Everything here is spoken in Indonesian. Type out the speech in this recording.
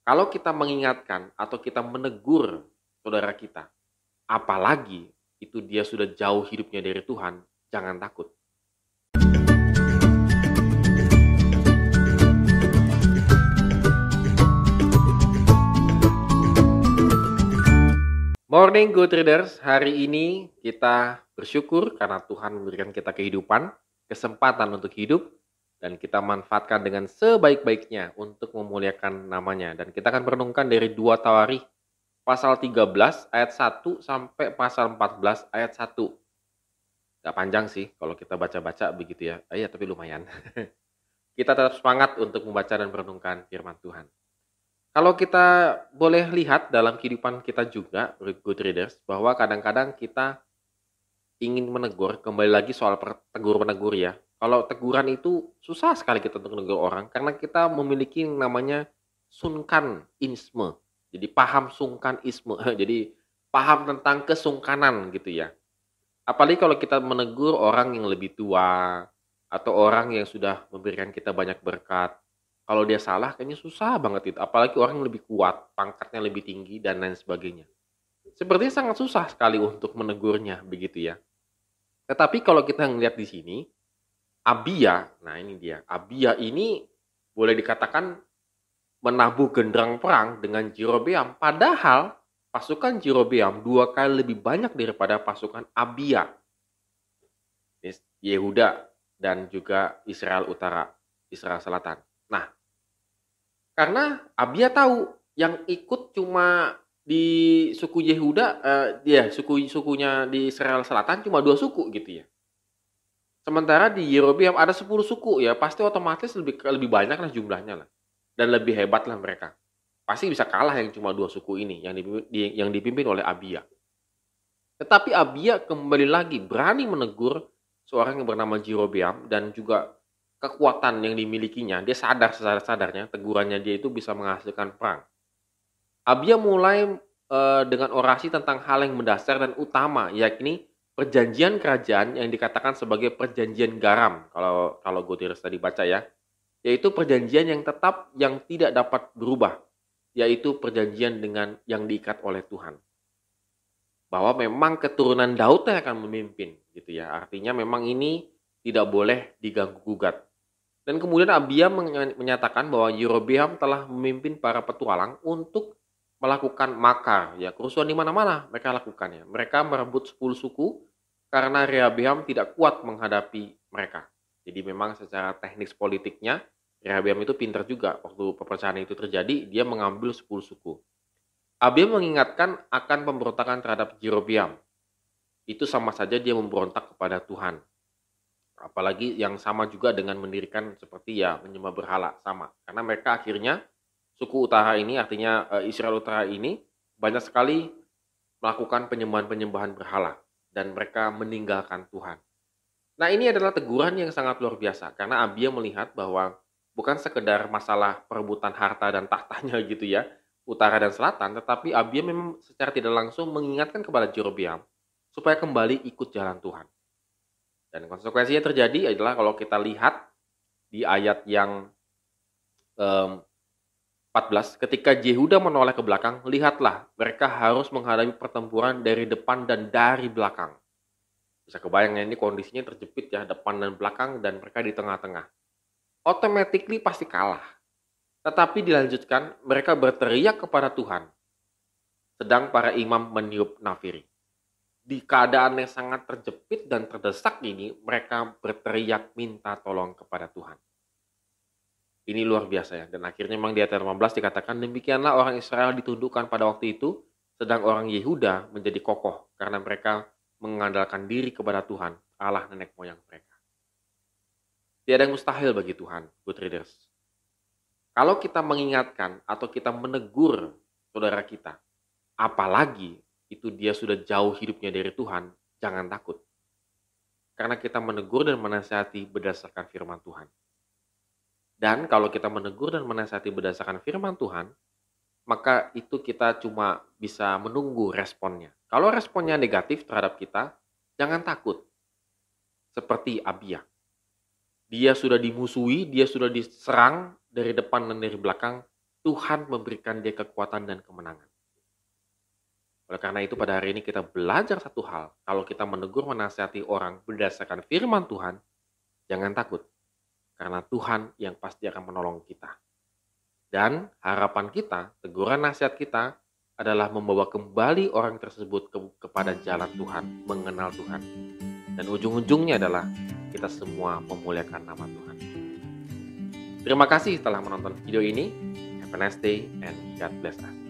Kalau kita mengingatkan atau kita menegur saudara kita, apalagi itu dia sudah jauh hidupnya dari Tuhan, jangan takut. Morning Good Readers, hari ini kita bersyukur karena Tuhan memberikan kita kehidupan, kesempatan untuk hidup, dan kita manfaatkan dengan sebaik-baiknya untuk memuliakan namanya. Dan kita akan merenungkan dari dua Tawarikh pasal 13 ayat 1 sampai pasal 14 ayat 1. Gak panjang sih kalau kita baca-baca begitu ya. Ah, iya, tapi lumayan. kita tetap semangat untuk membaca dan merenungkan firman Tuhan. Kalau kita boleh lihat dalam kehidupan kita juga, good readers, bahwa kadang-kadang kita ingin menegur, kembali lagi soal tegur-menegur ya. Kalau teguran itu susah sekali kita untuk menegur orang, karena kita memiliki namanya sunkan isme. Jadi paham sungkan isme, jadi paham tentang kesungkanan gitu ya. Apalagi kalau kita menegur orang yang lebih tua, atau orang yang sudah memberikan kita banyak berkat, kalau dia salah kayaknya susah banget itu. Apalagi orang yang lebih kuat pangkatnya lebih tinggi dan lain sebagainya. Sepertinya sangat susah sekali untuk menegurnya begitu ya. Tetapi kalau kita ngelihat di sini Abia. Nah ini dia. Abia ini boleh dikatakan menabuh genderang perang dengan Jerobeam. Padahal pasukan Jerobeam dua kali lebih banyak daripada pasukan Abia. Yehuda dan juga Israel Utara Israel Selatan. Nah karena Abia tahu yang ikut cuma di suku Yehuda, uh, ya suku sukunya di Israel Selatan cuma dua suku gitu ya. Sementara di Yerobeam ada 10 suku ya, pasti otomatis lebih lebih banyak lah jumlahnya lah. Dan lebih hebat lah mereka. Pasti bisa kalah yang cuma dua suku ini yang dipimpin, yang dipimpin oleh Abia. Tetapi Abia kembali lagi berani menegur seorang yang bernama Jerobeam dan juga kekuatan yang dimilikinya, dia sadar sadar-sadarnya tegurannya dia itu bisa menghasilkan perang. Abia mulai e, dengan orasi tentang hal yang mendasar dan utama, yakni perjanjian kerajaan yang dikatakan sebagai perjanjian garam. Kalau kalau Gutierrez tadi baca ya, yaitu perjanjian yang tetap yang tidak dapat berubah, yaitu perjanjian dengan yang diikat oleh Tuhan. Bahwa memang keturunan Daud yang akan memimpin, gitu ya. Artinya memang ini tidak boleh diganggu gugat. Dan kemudian Abia menyatakan bahwa Yerobeam telah memimpin para petualang untuk melakukan makar, ya kerusuhan di mana-mana mereka lakukan ya. Mereka merebut 10 suku karena Rehabeam tidak kuat menghadapi mereka. Jadi memang secara teknik politiknya Rehabeam itu pintar juga waktu pepecahan itu terjadi dia mengambil 10 suku. Abia mengingatkan akan pemberontakan terhadap Jerobeam. Itu sama saja dia memberontak kepada Tuhan apalagi yang sama juga dengan mendirikan seperti ya menyembah berhala sama karena mereka akhirnya suku utara ini artinya eh, Israel utara ini banyak sekali melakukan penyembahan-penyembahan berhala dan mereka meninggalkan Tuhan. Nah ini adalah teguran yang sangat luar biasa karena Abia melihat bahwa bukan sekedar masalah perebutan harta dan tahtanya gitu ya utara dan selatan tetapi Abia memang secara tidak langsung mengingatkan kepada Jerobeam supaya kembali ikut jalan Tuhan. Dan konsekuensinya terjadi adalah kalau kita lihat di ayat yang um, 14, ketika Yehuda menoleh ke belakang, lihatlah mereka harus menghadapi pertempuran dari depan dan dari belakang. Bisa kebayang ya, ini kondisinya terjepit ya, depan dan belakang dan mereka di tengah-tengah. Automatically pasti kalah. Tetapi dilanjutkan, mereka berteriak kepada Tuhan. Sedang para imam meniup nafiri di keadaan yang sangat terjepit dan terdesak ini, mereka berteriak minta tolong kepada Tuhan. Ini luar biasa ya. Dan akhirnya memang di ayat 15 dikatakan, demikianlah orang Israel ditundukkan pada waktu itu, sedang orang Yehuda menjadi kokoh karena mereka mengandalkan diri kepada Tuhan, Allah nenek moyang mereka. Tiada yang mustahil bagi Tuhan, good readers. Kalau kita mengingatkan atau kita menegur saudara kita, apalagi itu dia sudah jauh hidupnya dari Tuhan, jangan takut. Karena kita menegur dan menasihati berdasarkan firman Tuhan. Dan kalau kita menegur dan menasihati berdasarkan firman Tuhan, maka itu kita cuma bisa menunggu responnya. Kalau responnya negatif terhadap kita, jangan takut. Seperti Abia. Dia sudah dimusuhi, dia sudah diserang dari depan dan dari belakang, Tuhan memberikan dia kekuatan dan kemenangan. Oleh karena itu pada hari ini kita belajar satu hal. Kalau kita menegur menasihati orang berdasarkan firman Tuhan, jangan takut. Karena Tuhan yang pasti akan menolong kita. Dan harapan kita, teguran nasihat kita adalah membawa kembali orang tersebut ke, kepada jalan Tuhan, mengenal Tuhan. Dan ujung-ujungnya adalah kita semua memuliakan nama Tuhan. Terima kasih telah menonton video ini. Have a nice day and God bless us.